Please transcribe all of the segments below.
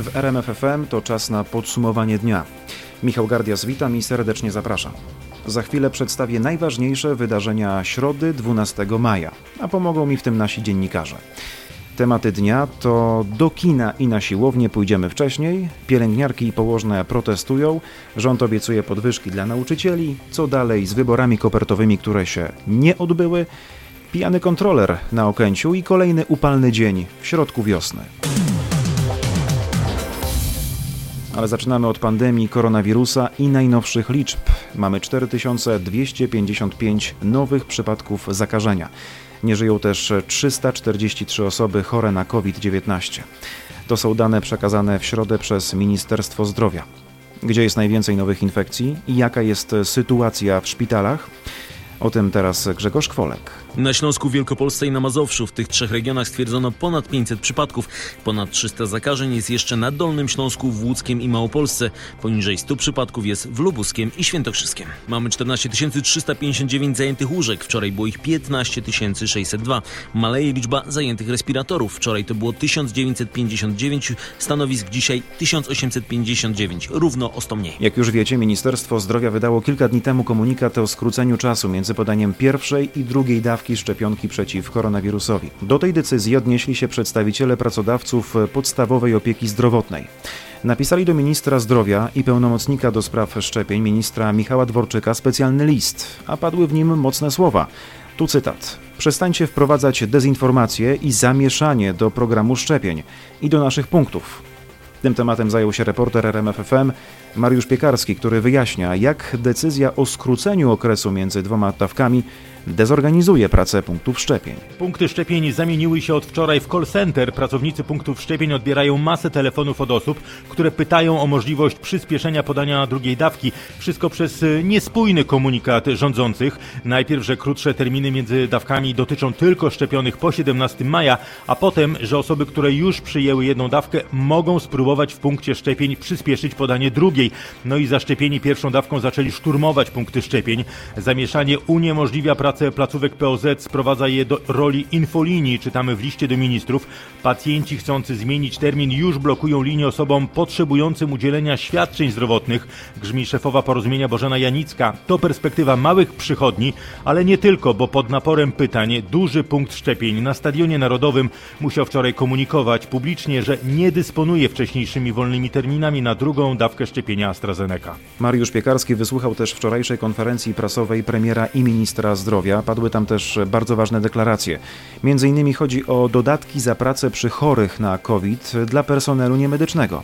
W RMFFM to czas na podsumowanie dnia. Michał Gardias, witam i serdecznie zapraszam. Za chwilę przedstawię najważniejsze wydarzenia środy 12 maja, a pomogą mi w tym nasi dziennikarze. Tematy dnia to do kina i na siłownię pójdziemy wcześniej, pielęgniarki i położne protestują, rząd obiecuje podwyżki dla nauczycieli, co dalej z wyborami kopertowymi, które się nie odbyły, pijany kontroler na Okęciu i kolejny upalny dzień w środku wiosny. Ale zaczynamy od pandemii koronawirusa i najnowszych liczb. Mamy 4255 nowych przypadków zakażenia. Nie żyją też 343 osoby chore na COVID-19. To są dane przekazane w środę przez Ministerstwo Zdrowia. Gdzie jest najwięcej nowych infekcji i jaka jest sytuacja w szpitalach? O tym teraz Grzegorz Kwolek. Na Śląsku, Wielkopolsce i na Mazowszu w tych trzech regionach stwierdzono ponad 500 przypadków. Ponad 300 zakażeń jest jeszcze na Dolnym Śląsku, w Łódzkiem i Małopolsce. Poniżej 100 przypadków jest w Lubuskiem i Świętokrzyskiem. Mamy 14 359 zajętych łóżek. Wczoraj było ich 15 602. Maleje liczba zajętych respiratorów. Wczoraj to było 1959 stanowisk, dzisiaj 1859. Równo o 100 mniej. Jak już wiecie, Ministerstwo Zdrowia wydało kilka dni temu komunikat o skróceniu czasu między podaniem pierwszej i drugiej dawki dawki szczepionki przeciw koronawirusowi. Do tej decyzji odnieśli się przedstawiciele pracodawców podstawowej opieki zdrowotnej. Napisali do ministra zdrowia i pełnomocnika do spraw szczepień ministra Michała Dworczyka specjalny list, a padły w nim mocne słowa. Tu cytat. Przestańcie wprowadzać dezinformację i zamieszanie do programu szczepień i do naszych punktów. Tym tematem zajął się reporter RMFFM Mariusz Piekarski, który wyjaśnia, jak decyzja o skróceniu okresu między dwoma dawkami dezorganizuje pracę punktów szczepień. Punkty szczepień zamieniły się od wczoraj w call center. Pracownicy punktów szczepień odbierają masę telefonów od osób, które pytają o możliwość przyspieszenia podania drugiej dawki. Wszystko przez y, niespójny komunikat rządzących. Najpierw, że krótsze terminy między dawkami dotyczą tylko szczepionych po 17 maja, a potem, że osoby, które już przyjęły jedną dawkę, mogą spróbować w punkcie szczepień przyspieszyć podanie drugiej. No i zaszczepieni pierwszą dawką zaczęli szturmować punkty szczepień. Zamieszanie uniemożliwia pracę pracę placówek POZ sprowadza je do roli infolinii, czytamy w liście do ministrów. Pacjenci chcący zmienić termin już blokują linię osobom potrzebującym udzielenia świadczeń zdrowotnych, grzmi szefowa porozumienia Bożena Janicka. To perspektywa małych przychodni, ale nie tylko, bo pod naporem pytań duży punkt szczepień na Stadionie Narodowym musiał wczoraj komunikować publicznie, że nie dysponuje wcześniejszymi wolnymi terminami na drugą dawkę szczepienia AstraZeneca. Mariusz Piekarski wysłuchał też wczorajszej konferencji prasowej premiera i ministra zdrowia zdrowia padły tam też bardzo ważne deklaracje. Między innymi chodzi o dodatki za pracę przy chorych na COVID dla personelu niemedycznego.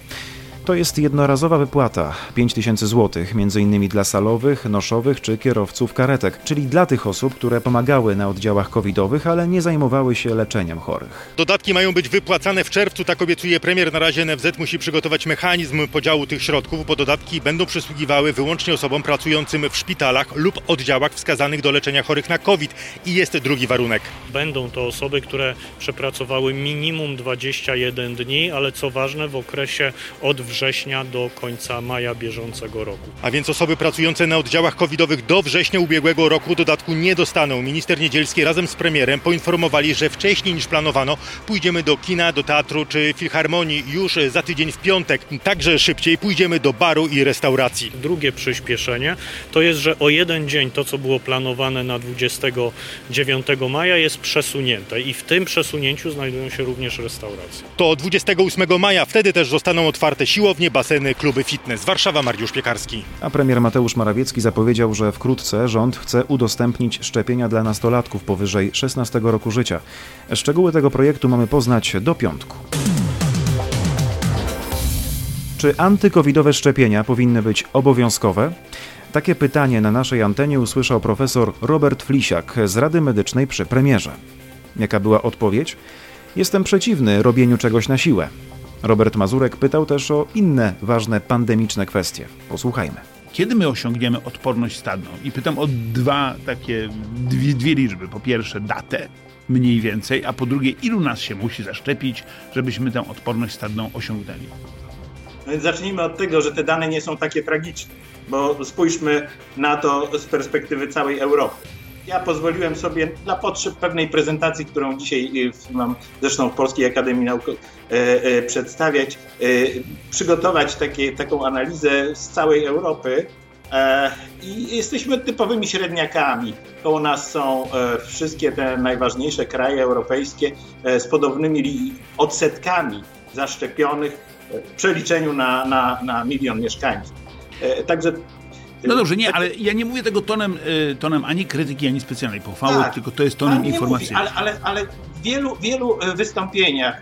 To jest jednorazowa wypłata 5000 zł, m.in. dla salowych, noszowych czy kierowców karetek, czyli dla tych osób, które pomagały na oddziałach covidowych, ale nie zajmowały się leczeniem chorych. Dodatki mają być wypłacane w czerwcu, tak obiecuje premier. Na razie NFZ musi przygotować mechanizm podziału tych środków, bo dodatki będą przysługiwały wyłącznie osobom pracującym w szpitalach lub oddziałach wskazanych do leczenia chorych na COVID. I jest drugi warunek. Będą to osoby, które przepracowały minimum 21 dni, ale co ważne w okresie od września września do końca maja bieżącego roku. A więc osoby pracujące na oddziałach covidowych do września ubiegłego roku dodatku nie dostaną. Minister Niedzielski razem z premierem poinformowali, że wcześniej niż planowano pójdziemy do kina, do teatru czy filharmonii już za tydzień w piątek. Także szybciej pójdziemy do baru i restauracji. Drugie przyspieszenie to jest, że o jeden dzień to, co było planowane na 29 maja jest przesunięte i w tym przesunięciu znajdują się również restauracje. To 28 maja, wtedy też zostaną otwarte siłownie siłownie, baseny, kluby fitness. Warszawa, Mariusz Piekarski. A premier Mateusz Morawiecki zapowiedział, że wkrótce rząd chce udostępnić szczepienia dla nastolatków powyżej 16 roku życia. Szczegóły tego projektu mamy poznać do piątku. Czy antykowidowe szczepienia powinny być obowiązkowe? Takie pytanie na naszej antenie usłyszał profesor Robert Flisiak z Rady Medycznej przy premierze. Jaka była odpowiedź? Jestem przeciwny robieniu czegoś na siłę. Robert Mazurek pytał też o inne ważne pandemiczne kwestie. Posłuchajmy. Kiedy my osiągniemy odporność stadną? I pytam o dwa takie, dwie, dwie liczby. Po pierwsze datę, mniej więcej, a po drugie ilu nas się musi zaszczepić, żebyśmy tę odporność stadną osiągnęli. No więc zacznijmy od tego, że te dane nie są takie tragiczne, bo spójrzmy na to z perspektywy całej Europy. Ja pozwoliłem sobie dla potrzeb pewnej prezentacji, którą dzisiaj y, mam zresztą w Polskiej Akademii Nauk e, e, przedstawiać, przygotować takie, taką analizę z całej Europy. E, I jesteśmy typowymi średniakami. Koło nas są e, wszystkie te najważniejsze kraje europejskie e, z podobnymi odsetkami zaszczepionych w przeliczeniu na, na, na milion mieszkańców. Także No dobrze, nie, ale ja nie mówię tego tonem, y, tonem ani krytyki, ani specjalnej pochwały, Tak. tylko to jest tonem informacji. Mówi, ale, ale, ale w wielu, wielu e, wystąpieniach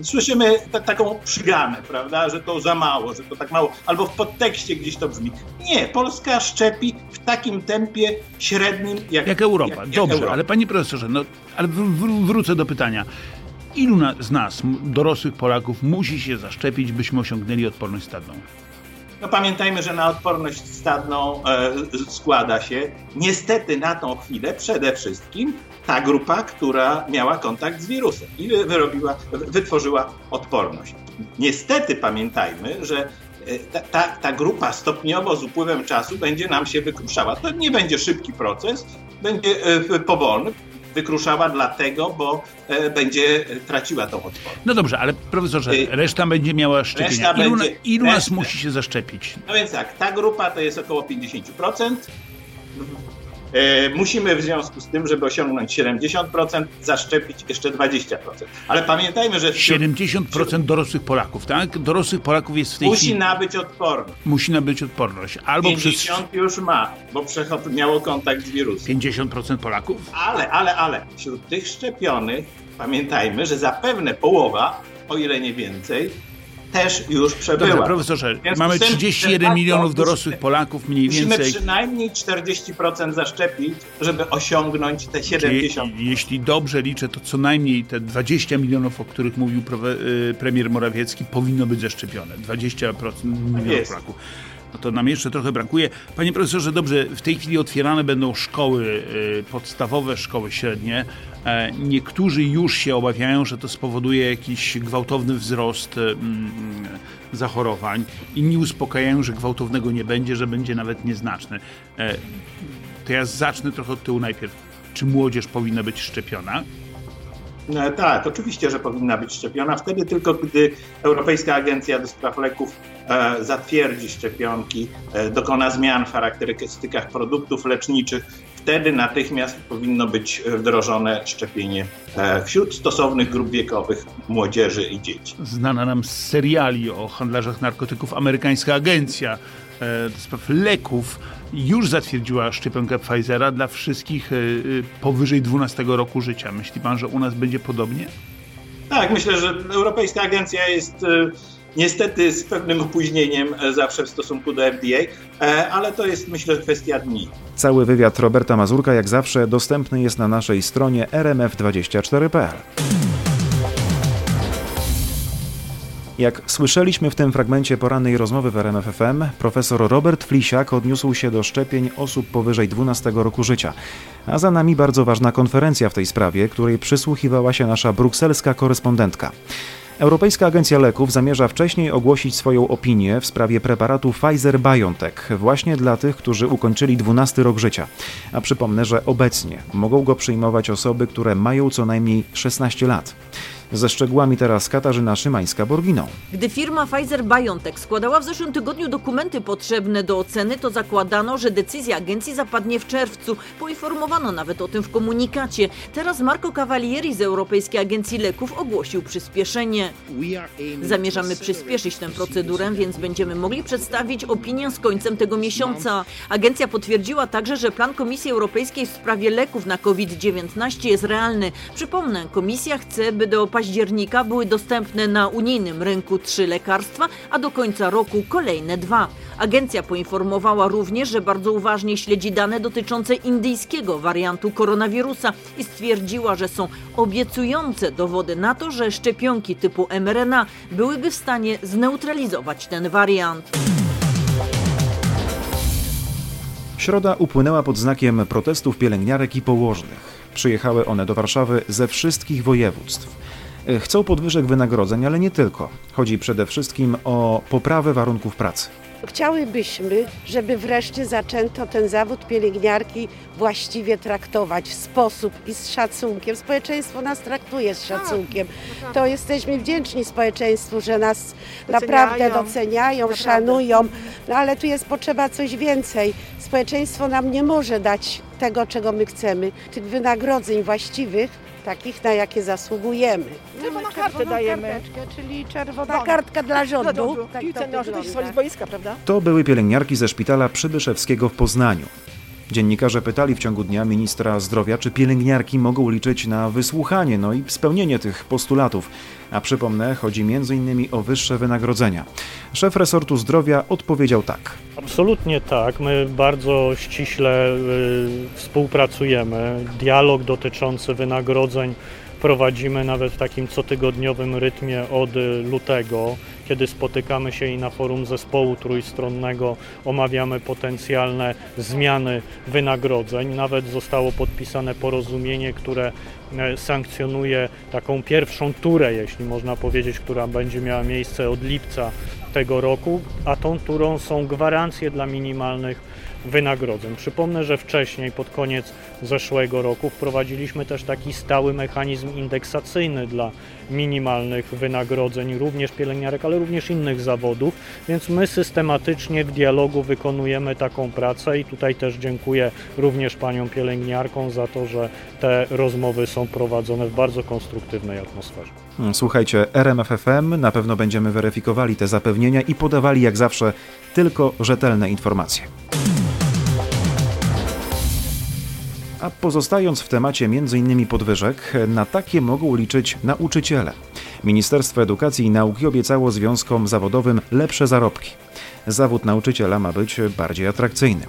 e, słyszymy ta, taką przygamę, prawda, że to za mało, że to tak mało, albo w podtekście gdzieś to brzmi. Nie, Polska szczepi w takim tempie średnim jak, Jak Europa. jak- jak Dobrze, Europa. ale panie profesorze, no, ale wr- wr- wrócę do pytania. Ilu na, z nas, dorosłych Polaków, musi się zaszczepić, byśmy osiągnęli odporność stadną? No pamiętajmy, że na odporność stadną e, składa się niestety na tą chwilę przede wszystkim ta grupa, która miała kontakt z wirusem i wy- wyrobiła, wy- wytworzyła odporność. Niestety pamiętajmy, że e, ta, ta, ta grupa stopniowo z upływem czasu będzie nam się wykruszała. To nie będzie szybki proces, będzie e, powolny. Wykruszała dlatego, bo e, będzie traciła tą odporność. No dobrze, ale profesorze, Y, reszta będzie miała szczepienia. reszta Ilu, będzie- ilu nas reszta- musi się zaszczepić? No więc tak, ta grupa to jest około 50%. E, musimy w związku z tym, żeby osiągnąć 70%, zaszczepić jeszcze 20%. Ale pamiętajmy, że wśród, 70% dorosłych Polaków, tak? Dorosłych Polaków jest w tej musi chwili... nabyć odporność. Musi nabyć odporność. Albo przez 50 już ma, bo miało kontakt z wirusem. 50% Polaków? Ale, ale, ale wśród tych szczepionych pamiętajmy, że zapewne połowa, o ile nie więcej, też już przebyła. Dobrze, profesorze, mamy z tym, 31 de facto milionów musimy- dorosłych Polaków mniej Musimy więcej. przynajmniej 40% zaszczepić, żeby osiągnąć te Czyli 70%. jeśli dobrze liczę, to co najmniej te 20 milionów, o których mówił y, premier Morawiecki, powinno być zaszczepione. 20% milionów. Polaków. No to nam jeszcze trochę brakuje. Panie profesorze, dobrze, w tej chwili otwierane będą szkoły y, podstawowe, szkoły średnie. E, Niektórzy już się obawiają, że to spowoduje jakiś gwałtowny wzrost y, mm, zachorowań. Inni uspokajają, że gwałtownego nie będzie, że będzie nawet nieznaczny. E, To ja zacznę trochę od tyłu najpierw. Czy młodzież powinna być szczepiona? No, tak, oczywiście, że powinna być szczepiona. Wtedy tylko, gdy Europejska Agencja do Spraw Leków e, zatwierdzi szczepionki, e, dokona zmian w charakterystykach produktów leczniczych, wtedy natychmiast powinno być wdrożone szczepienie e, wśród stosownych grup wiekowych młodzieży i dzieci. Znana nam z seriali o handlarzach narkotyków amerykańska agencja e, do spraw leków już zatwierdziła szczepionkę Pfizera dla wszystkich e, e, powyżej 12 roku życia. Myśli pan, że u nas będzie podobnie? Tak, myślę, że Europejska Agencja jest e, niestety z pewnym opóźnieniem zawsze w stosunku do FDA, ale to jest myślę kwestia dni. Cały wywiad Roberta Mazurka, jak zawsze, dostępny jest na naszej stronie rmf24.pl. Jak słyszeliśmy w tym fragmencie porannej rozmowy w RMFFM, profesor Robert Flisiak odniósł się do szczepień osób powyżej 12 roku życia. A za nami bardzo ważna konferencja w tej sprawie, której przysłuchiwała się nasza brukselska korespondentka. Europejska Agencja Leków zamierza wcześniej ogłosić swoją opinię w sprawie preparatu Pfizer-BioNTech właśnie dla tych, którzy ukończyli 12 rok życia. A przypomnę, że obecnie mogą go przyjmować osoby, które mają co najmniej 16 lat. Ze szczegółami teraz Katarzyna Szymańska-Borginą. Gdy firma Pfizer-BioNTech składała w zeszłym tygodniu dokumenty potrzebne do oceny, to zakładano, że decyzja agencji zapadnie w czerwcu. Poinformowano nawet o tym w komunikacie. Teraz Marco Cavalieri z Europejskiej Agencji Leków ogłosił przyspieszenie. Zamierzamy przyspieszyć tę procedurę, więc będziemy mogli przedstawić opinię z końcem tego miesiąca. Agencja potwierdziła także, że plan Komisji Europejskiej w sprawie leków na COVID-19 jest realny. Przypomnę, Komisja chce, by do października były dostępne na unijnym rynku trzy lekarstwa, a do końca roku kolejne dwa. Agencja poinformowała również, że bardzo uważnie śledzi dane dotyczące indyjskiego wariantu koronawirusa i stwierdziła, że są obiecujące dowody na to, że szczepionki typu mRNA byłyby w stanie zneutralizować ten wariant. Środa upłynęła pod znakiem protestów pielęgniarek i położnych. Przyjechały one do Warszawy ze wszystkich województw. Chcą podwyżek wynagrodzeń, ale nie tylko. Chodzi przede wszystkim o poprawę warunków pracy. Chciałybyśmy, żeby wreszcie zaczęto ten zawód pielęgniarki właściwie traktować w sposób i z szacunkiem. Społeczeństwo nas traktuje z szacunkiem. To jesteśmy wdzięczni społeczeństwu, że nas naprawdę doceniają, szanują, no ale tu jest potrzeba coś więcej. Społeczeństwo nam nie może dać tego, czego my chcemy, tych wynagrodzeń właściwych, takich, na jakie zasługujemy. Czerwoną kartę dajemy. Karteczkę, czyli czerwona kartka dla rządu. Dla rządu. Tak Piłce to nożnej z boiska, prawda? To były pielęgniarki ze szpitala Przybyszewskiego w Poznaniu. Dziennikarze pytali w ciągu dnia ministra zdrowia, czy pielęgniarki mogą liczyć na wysłuchanie, no i spełnienie tych postulatów. A przypomnę, chodzi m.in. o wyższe wynagrodzenia. Szef resortu zdrowia odpowiedział tak. Absolutnie tak. My bardzo ściśle y, współpracujemy. Dialog dotyczący wynagrodzeń prowadzimy nawet w takim cotygodniowym rytmie od lutego, kiedy spotykamy się i na forum zespołu trójstronnego omawiamy potencjalne zmiany wynagrodzeń. Nawet zostało podpisane porozumienie, które e, sankcjonuje taką pierwszą turę, jeśli można powiedzieć, która będzie miała miejsce od lipca tego roku, a tą turą są gwarancje dla minimalnych wynagrodzeń. Przypomnę, że wcześniej, pod koniec zeszłego roku, wprowadziliśmy też taki stały mechanizm indeksacyjny dla minimalnych wynagrodzeń, również pielęgniarek, ale również innych zawodów, więc my systematycznie w dialogu wykonujemy taką pracę i tutaj też dziękuję również paniom pielęgniarkom za to, że te rozmowy są prowadzone w bardzo konstruktywnej atmosferze. Słuchajcie, RMFFM na pewno będziemy weryfikowali te zapewnienia i podawali jak zawsze tylko rzetelne informacje. A pozostając w temacie m.in. podwyżek, na takie mogą liczyć nauczyciele. Ministerstwo Edukacji i Nauki obiecało związkom zawodowym lepsze zarobki. Zawód nauczyciela ma być bardziej atrakcyjny.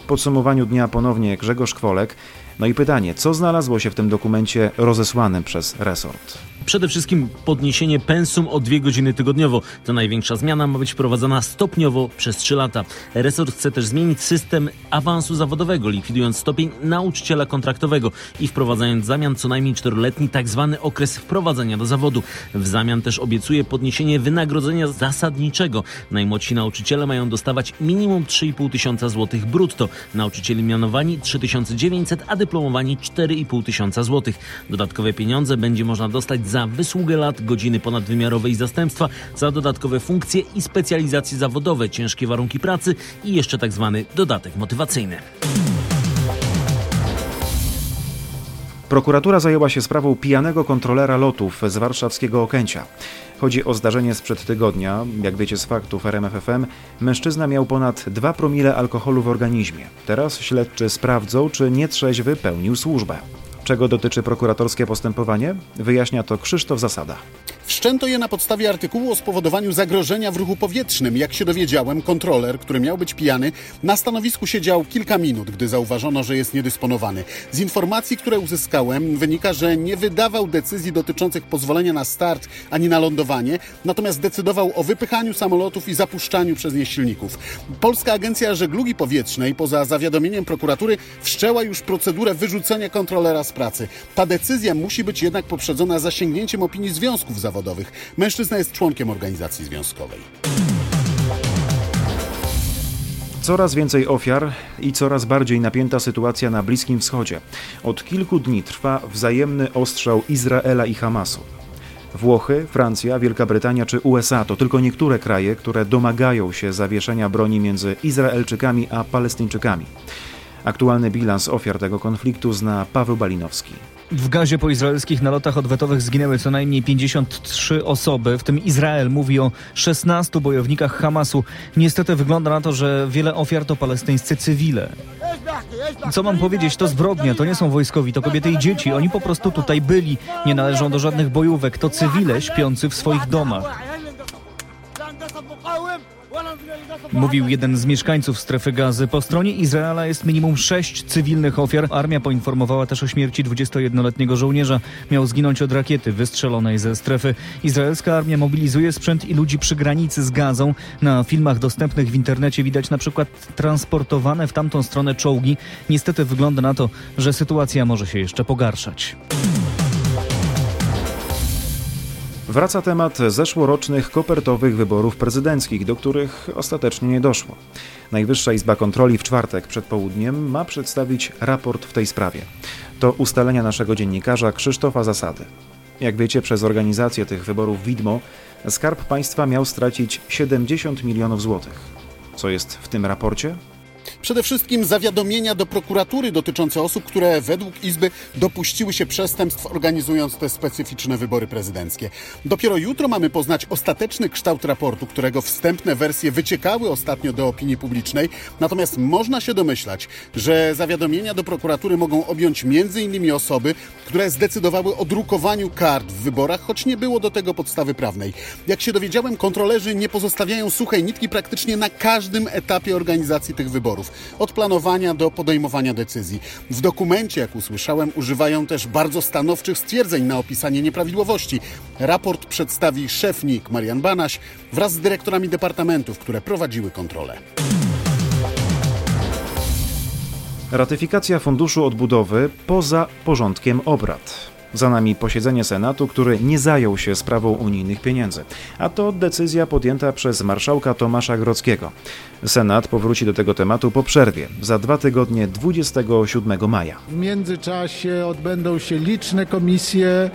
W podsumowaniu dnia ponownie Grzegorz Kwolek. No i pytanie, co znalazło się w tym dokumencie rozesłanym przez resort? Przede wszystkim podniesienie pensum o dwie godziny tygodniowo. Ta największa zmiana ma być wprowadzana stopniowo przez 3 lata. Resort chce też zmienić system awansu zawodowego, likwidując stopień nauczyciela kontraktowego i wprowadzając w zamian co najmniej czteroletni tak zwany okres wprowadzenia do zawodu. W zamian też obiecuje podniesienie wynagrodzenia zasadniczego. Najmłodsi nauczyciele mają dostawać minimum 3,5 tysiąca złotych brutto. Nauczycieli mianowani 3900, a dyplomowani 4,5 tysiąca złotych. Dodatkowe pieniądze będzie można dostać za wysługę lat, godziny ponadwymiarowe i zastępstwa, za dodatkowe funkcje i specjalizacje zawodowe, ciężkie warunki pracy i jeszcze tak zwany dodatek motywacyjny. Prokuratura zajęła się sprawą pijanego kontrolera lotów z warszawskiego Okęcia. Chodzi o zdarzenie sprzed tygodnia. Jak wiecie z faktów RMFFM, mężczyzna miał ponad 2 promile alkoholu w organizmie. Teraz śledczy sprawdzą, czy nietrzeźwy pełnił służbę. Czego dotyczy prokuratorskie postępowanie? Wyjaśnia to Krzysztof Zasada. Wszczęto je na podstawie artykułu o spowodowaniu zagrożenia w ruchu powietrznym. Jak się dowiedziałem, kontroler, który miał być pijany, na stanowisku siedział kilka minut, gdy zauważono, że jest niedysponowany. Z informacji, które uzyskałem, wynika, że nie wydawał decyzji dotyczących pozwolenia na start ani na lądowanie, natomiast decydował o wypychaniu samolotów i zapuszczaniu przez nie silników. Polska Agencja Żeglugi Powietrznej, poza zawiadomieniem prokuratury, wszczęła już procedurę wyrzucenia kontrolera z pracy. Ta decyzja musi być jednak poprzedzona zasięgnięciem opinii związków zawodowych. Mężczyzna jest członkiem organizacji związkowej. Coraz więcej ofiar i coraz bardziej napięta sytuacja na Bliskim Wschodzie. Od kilku dni trwa wzajemny ostrzał Izraela i Hamasu. Włochy, Francja, Wielka Brytania czy USA to tylko niektóre kraje, które domagają się zawieszenia broni między Izraelczykami a Palestyńczykami. Aktualny bilans ofiar tego konfliktu zna Paweł Balinowski. W gazie po izraelskich nalotach odwetowych zginęły co najmniej 53 osoby, w tym Izrael mówi o 16 bojownikach Hamasu. Niestety wygląda na to, że wiele ofiar to palestyńscy cywile. Co mam powiedzieć, to zbrodnia, to nie są wojskowi, to kobiety i dzieci. Oni po prostu tutaj byli, nie należą do żadnych bojówek, to cywile śpiący w swoich domach. Mówił jeden z mieszkańców strefy gazy. Po stronie Izraela jest minimum sześć cywilnych ofiar. Armia poinformowała też o śmierci 21-letniego żołnierza. Miał zginąć od rakiety wystrzelonej ze strefy. Izraelska armia mobilizuje sprzęt i ludzi przy granicy z gazą. Na filmach dostępnych w internecie widać na przykład transportowane w tamtą stronę czołgi. Niestety wygląda na to, że sytuacja może się jeszcze pogarszać. Wraca temat zeszłorocznych kopertowych wyborów prezydenckich, do których ostatecznie nie doszło. Najwyższa Izba Kontroli w czwartek przed południem ma przedstawić raport w tej sprawie. To ustalenia naszego dziennikarza Krzysztofa Zasady. Jak wiecie, przez organizację tych wyborów widmo Skarb Państwa miał stracić 70 milionów złotych. Co jest w tym raporcie? Przede wszystkim zawiadomienia do prokuratury dotyczące osób, które według Izby dopuściły się przestępstw organizując te specyficzne wybory prezydenckie. Dopiero jutro mamy poznać ostateczny kształt raportu, którego wstępne wersje wyciekały ostatnio do opinii publicznej. Natomiast można się domyślać, że zawiadomienia do prokuratury mogą objąć m.in. osoby, które zdecydowały o drukowaniu kart w wyborach, choć nie było do tego podstawy prawnej. Jak się dowiedziałem, kontrolerzy nie pozostawiają suchej nitki praktycznie na każdym etapie organizacji tych wyborów od planowania do podejmowania decyzji. W dokumencie, jak usłyszałem, używają też bardzo stanowczych stwierdzeń na opisanie nieprawidłowości. Raport przedstawi szef NIK Marian Banaś wraz z dyrektorami departamentów, które prowadziły kontrolę. Ratyfikacja Funduszu Odbudowy poza porządkiem obrad. Za nami posiedzenie Senatu, który nie zajął się sprawą unijnych pieniędzy, a to decyzja podjęta przez marszałka Tomasza Grodzkiego. Senat powróci do tego tematu po przerwie, za dwa tygodnie 27 maja. W międzyczasie odbędą się liczne komisje,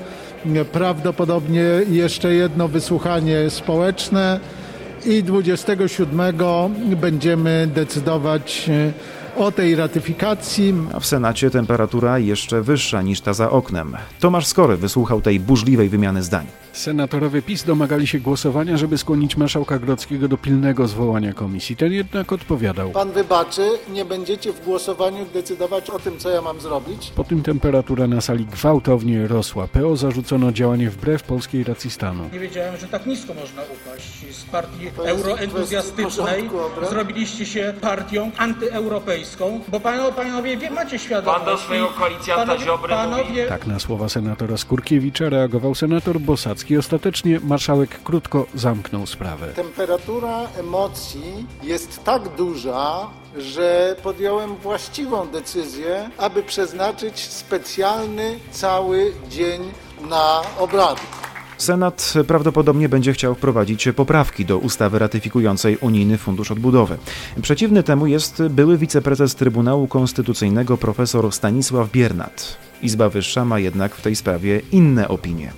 prawdopodobnie jeszcze jedno wysłuchanie społeczne i 27 będziemy decydować o tej ratyfikacji. A w Senacie temperatura jeszcze wyższa niż ta za oknem. Tomasz Skory wysłuchał tej burzliwej wymiany zdań. Senatorowie PiS domagali się głosowania, żeby skłonić marszałka Grodzkiego do pilnego zwołania komisji. Ten jednak odpowiadał. Pan wybaczy, nie będziecie w głosowaniu decydować o tym, co ja mam zrobić? Po tym temperatura na sali gwałtownie rosła. PO zarzucono działanie wbrew polskiej racji stanu. Nie wiedziałem, że tak nisko można upaść. Z partii euroentuzjastycznej zrobiliście się partią antyeuropejską, bo panowie, panowie wie, macie świadomość. Pan do swojego koalicjanta panowie, Ziobry panowie, mówi. Tak na słowa senatora Skurkiewicza reagował senator Bosacki. Ostatecznie marszałek krótko zamknął sprawę. Temperatura emocji jest tak duża, że podjąłem właściwą decyzję, aby przeznaczyć specjalny cały dzień na obrady. Senat prawdopodobnie będzie chciał wprowadzić poprawki do ustawy ratyfikującej Unijny Fundusz Odbudowy. Przeciwny temu jest były wiceprezes Trybunału Konstytucyjnego profesor Stanisław Biernat. Izba Wyższa ma jednak w tej sprawie inne opinie.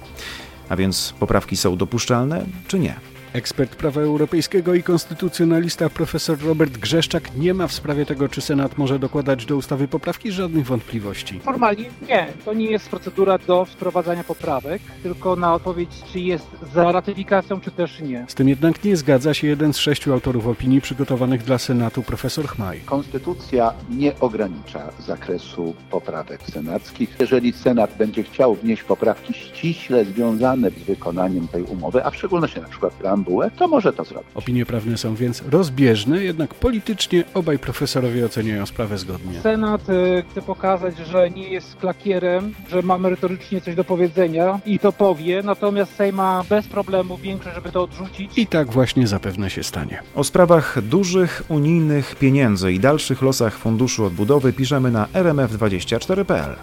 A więc poprawki są dopuszczalne, czy nie? Ekspert prawa europejskiego i konstytucjonalista profesor Robert Grzeszczak nie ma w sprawie tego, czy Senat może dokładać do ustawy poprawki żadnych wątpliwości. Formalnie nie. To nie jest procedura do wprowadzania poprawek, tylko na odpowiedź, czy jest za ratyfikacją, czy też nie. Z tym jednak nie zgadza się jeden z sześciu autorów opinii przygotowanych dla Senatu, profesor Chmaj. Konstytucja nie ogranicza zakresu poprawek senackich. Jeżeli Senat będzie chciał wnieść poprawki ściśle związane z wykonaniem tej umowy, a w szczególności na przykład preambułę, to może to zrobić. Opinie prawne są więc rozbieżne, jednak politycznie obaj profesorowie oceniają sprawę zgodnie. Senat y, chce pokazać, że nie jest klakierem, że ma merytorycznie coś do powiedzenia i to powie, natomiast Sejm ma bez problemu większość, żeby to odrzucić. I tak właśnie zapewne się stanie. O sprawach dużych unijnych pieniędzy i dalszych losach Funduszu Odbudowy piszemy na rmf24.pl.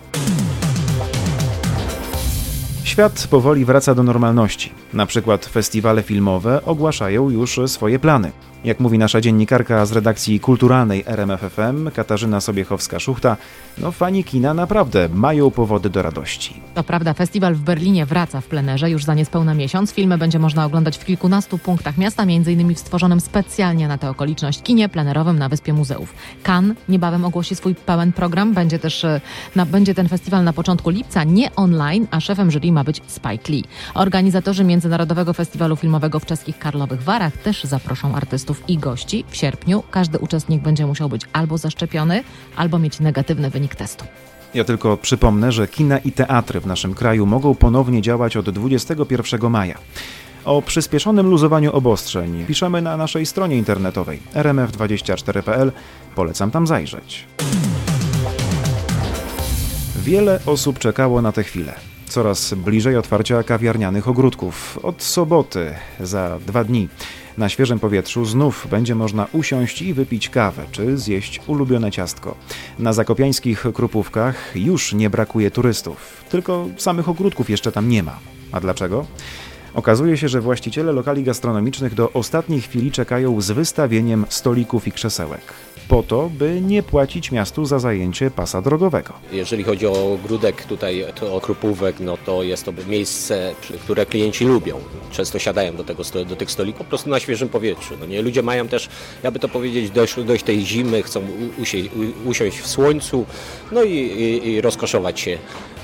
Świat powoli wraca do normalności. Na przykład festiwale filmowe ogłaszają już swoje plany. Jak mówi nasza dziennikarka z redakcji kulturalnej RMFFM, Katarzyna Sobiechowska-Szuchta, no fani kina naprawdę mają powody do radości. To prawda, festiwal w Berlinie wraca w plenerze już za niespełna miesiąc. Filmy będzie można oglądać w kilkunastu punktach miasta, m.in. w stworzonym specjalnie na tę okoliczność kinie plenerowym na Wyspie Muzeów. Cannes niebawem ogłosi swój pełen program. Będzie też e, na, będzie ten festiwal na początku lipca, nie online, a szefem jury ma być Spike Lee. Organizatorzy Międzynarodowego Festiwalu Filmowego w czeskich Karlowych Warach też zaproszą artystów i gości. W sierpniu każdy uczestnik będzie musiał być albo zaszczepiony, albo mieć negatywny wynik testu. Ja tylko przypomnę, że kina i teatry w naszym kraju mogą ponownie działać od 21 maja. O przyspieszonym luzowaniu obostrzeń piszemy na naszej stronie internetowej rmf24.pl. Polecam tam zajrzeć. Wiele osób czekało na tę chwilę. Coraz bliżej otwarcia kawiarnianych ogródków. Od soboty, za dwa dni, na świeżym powietrzu znów będzie można usiąść i wypić kawę, czy zjeść ulubione ciastko. Na zakopiańskich krupówkach już nie brakuje turystów, tylko samych ogródków jeszcze tam nie ma. A dlaczego? Okazuje się, że właściciele lokali gastronomicznych do ostatniej chwili czekają z wystawieniem stolików i krzesełek. Po to, by nie płacić miastu za zajęcie pasa drogowego. Jeżeli chodzi o ogródek tutaj, to o Krupówek, no to jest to miejsce, które klienci lubią. Często siadają do, tego, do tych stolików po prostu na świeżym powietrzu. No nie? Ludzie mają też, jakby to powiedzieć, dość, dość tej zimy, chcą usiąść, usiąść w słońcu, no i, i, i rozkoszować się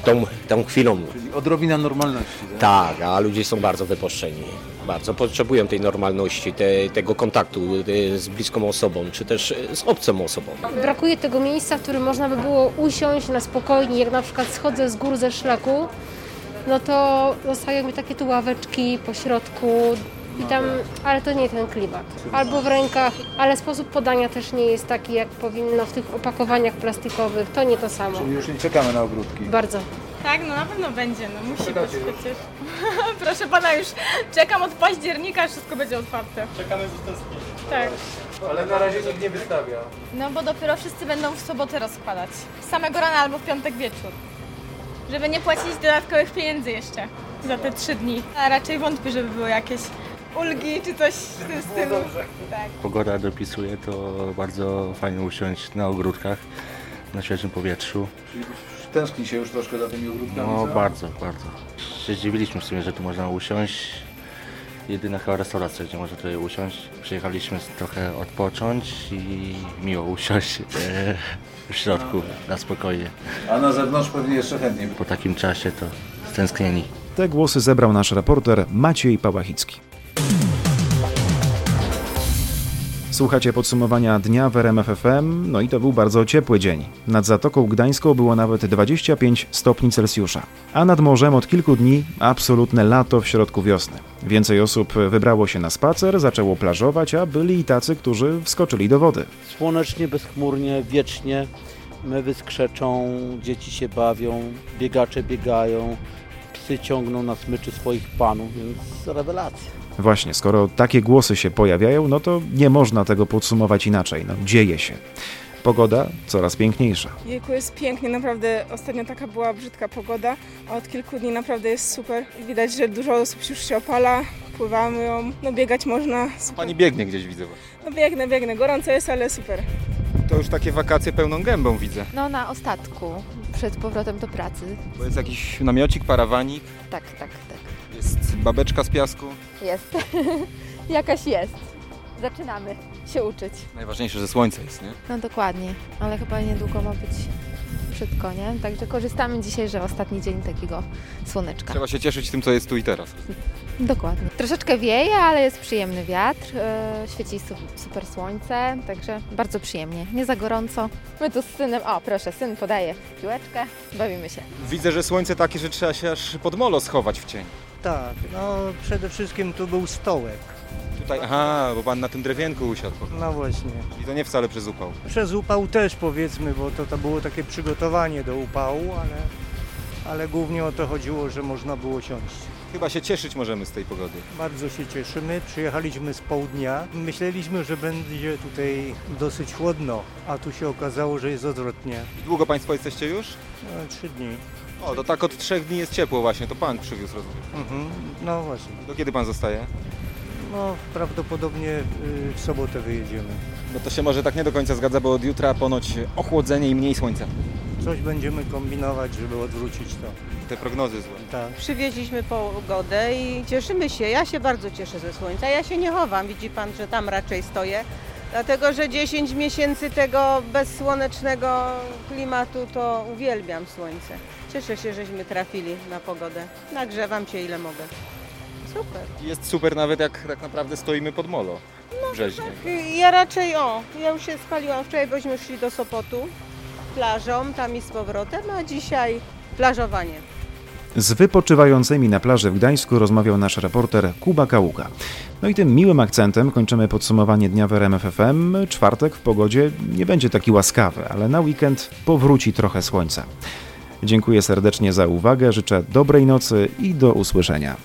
tą, tą chwilą. Czyli odrobina normalności. Tak? tak, a ludzie są bardzo wypuszczeni. Bardzo potrzebują tej normalności, te, tego kontaktu z bliską osobą, czy też z obcą osobą. Brakuje tego miejsca, w którym można by było usiąść na spokojnie, jak na przykład schodzę z gór ze szlaku, no to zostają mi takie tu ławeczki po środku, i tam, ale to nie ten klimat. Albo w rękach, ale sposób podania też nie jest taki, jak powinno w tych opakowaniach plastikowych. To nie to samo. Czyli już nie czekamy na ogródki. Bardzo. Tak, no na pewno będzie, no musi być przecież. Proszę pana, już czekam od października, wszystko będzie otwarte. Czekamy z utęsknieniem. Tak. Ale na razie nikt nie wystawia. No bo dopiero wszyscy będą w sobotę rozkładać. Samego rana albo w piątek wieczór. Żeby nie płacić dodatkowych pieniędzy jeszcze za te trzy dni. A raczej wątpię, żeby było jakieś ulgi czy coś w tym stylu. Tak. Pogoda dopisuje, to bardzo fajnie usiąść na ogródkach, na świeżym powietrzu. Czyli tęskni się już troszkę za tymi ogródkami? No co? bardzo, bardzo. Się zdziwiliśmy w sumie, że tu można usiąść. Jedyna chyba restauracja, gdzie można tutaj usiąść. Przyjechaliśmy trochę odpocząć i miło usiąść e, w środku na spokojnie. A na zewnątrz pewnie jeszcze chętniej. Po takim czasie to stęsknieni. Te głosy zebrał nasz reporter Maciej Pałachicki. Słuchacie podsumowania dnia w RMF FM, no i to był bardzo ciepły dzień. Nad Zatoką Gdańską było nawet 25 stopni Celsjusza, a nad morzem od kilku dni absolutne lato w środku wiosny. Więcej osób wybrało się na spacer, zaczęło plażować, a byli i tacy, którzy wskoczyli do wody. Słonecznie, bezchmurnie, wiecznie. Mewy skrzeczą, dzieci się bawią, biegacze biegają, psy ciągną na smyczy swoich panów, więc rewelacja. Właśnie, skoro takie głosy się pojawiają, no to nie można tego podsumować inaczej. No, dzieje się. Pogoda coraz piękniejsza. Jejku, jest pięknie, naprawdę ostatnio taka była brzydka pogoda, a od kilku dni naprawdę jest super. Widać, że dużo osób już się opala, pływamy ją, no biegać można. Super. Pani biegnie gdzieś widzę. No biegnę, biegnę, gorąco jest, ale super. To już takie wakacje pełną gębą widzę. No na ostatku, przed powrotem do pracy. Bo jest jakiś namiocik, parawanik, Tak, tak, tak. Jest babeczka z piasku. Jest. Jakaś jest. Zaczynamy się uczyć. Najważniejsze, że słońce jest, nie? No dokładnie, ale chyba niedługo ma być brzydko, nie? Także korzystamy dzisiaj, że ostatni dzień takiego słoneczka. Trzeba się cieszyć tym, co jest tu i teraz. Dokładnie. Troszeczkę wieje, ale jest przyjemny wiatr, yy, świeci su- super słońce, także bardzo przyjemnie. Nie za gorąco. My tu z synem, o proszę, syn podaje piłeczkę, bawimy się. Widzę, że słońce takie, że trzeba się aż pod molo schować w cień. Tak, no przede wszystkim tu był stołek. Tutaj, aha, bo pan na tym drewienku usiadł. No właśnie. I to nie wcale przez upał. Przez upał też powiedzmy, bo to, to było takie przygotowanie do upału, ale, ale głównie o to chodziło, że można było siąść. Chyba się cieszyć możemy z tej pogody. Bardzo się cieszymy. Przyjechaliśmy z południa. Myśleliśmy, że będzie tutaj dosyć chłodno, a tu się okazało, że jest odwrotnie. I długo państwo jesteście już? No, trzy dni. O, to tak od trzech dni jest ciepło właśnie, to pan przywiózł, rozumiem. Mhm. No właśnie. Do kiedy pan zostaje? No prawdopodobnie y, w sobotę wyjedziemy. No to się może tak nie do końca zgadza, bo od jutra ponoć ochłodzenie i mniej słońca. Coś będziemy kombinować, żeby odwrócić to. Te prognozy złe. Tak. Przywieźliśmy pogodę i cieszymy się. Ja się bardzo cieszę ze słońca. Ja się nie chowam. Widzi pan, że tam raczej stoję. Dlatego, że 10 miesięcy tego bezsłonecznego klimatu to uwielbiam słońce. Cieszę się, żeśmy trafili na pogodę. Nagrzewam się ile mogę. Super. Jest super nawet jak tak naprawdę stoimy pod molo w Brzeźnie. Ja raczej, o, ja już się spaliłam wczoraj, bośmy szli do Sopotu plażą, tam i z powrotem, a dzisiaj plażowanie. Z wypoczywającymi na plaży w Gdańsku rozmawiał nasz reporter Kuba Kaługa. No i tym miłym akcentem kończymy podsumowanie dnia w RMF FM. Czwartek w pogodzie nie będzie taki łaskawy, ale na weekend powróci trochę słońca. Dziękuję serdecznie za uwagę, życzę dobrej nocy i do usłyszenia.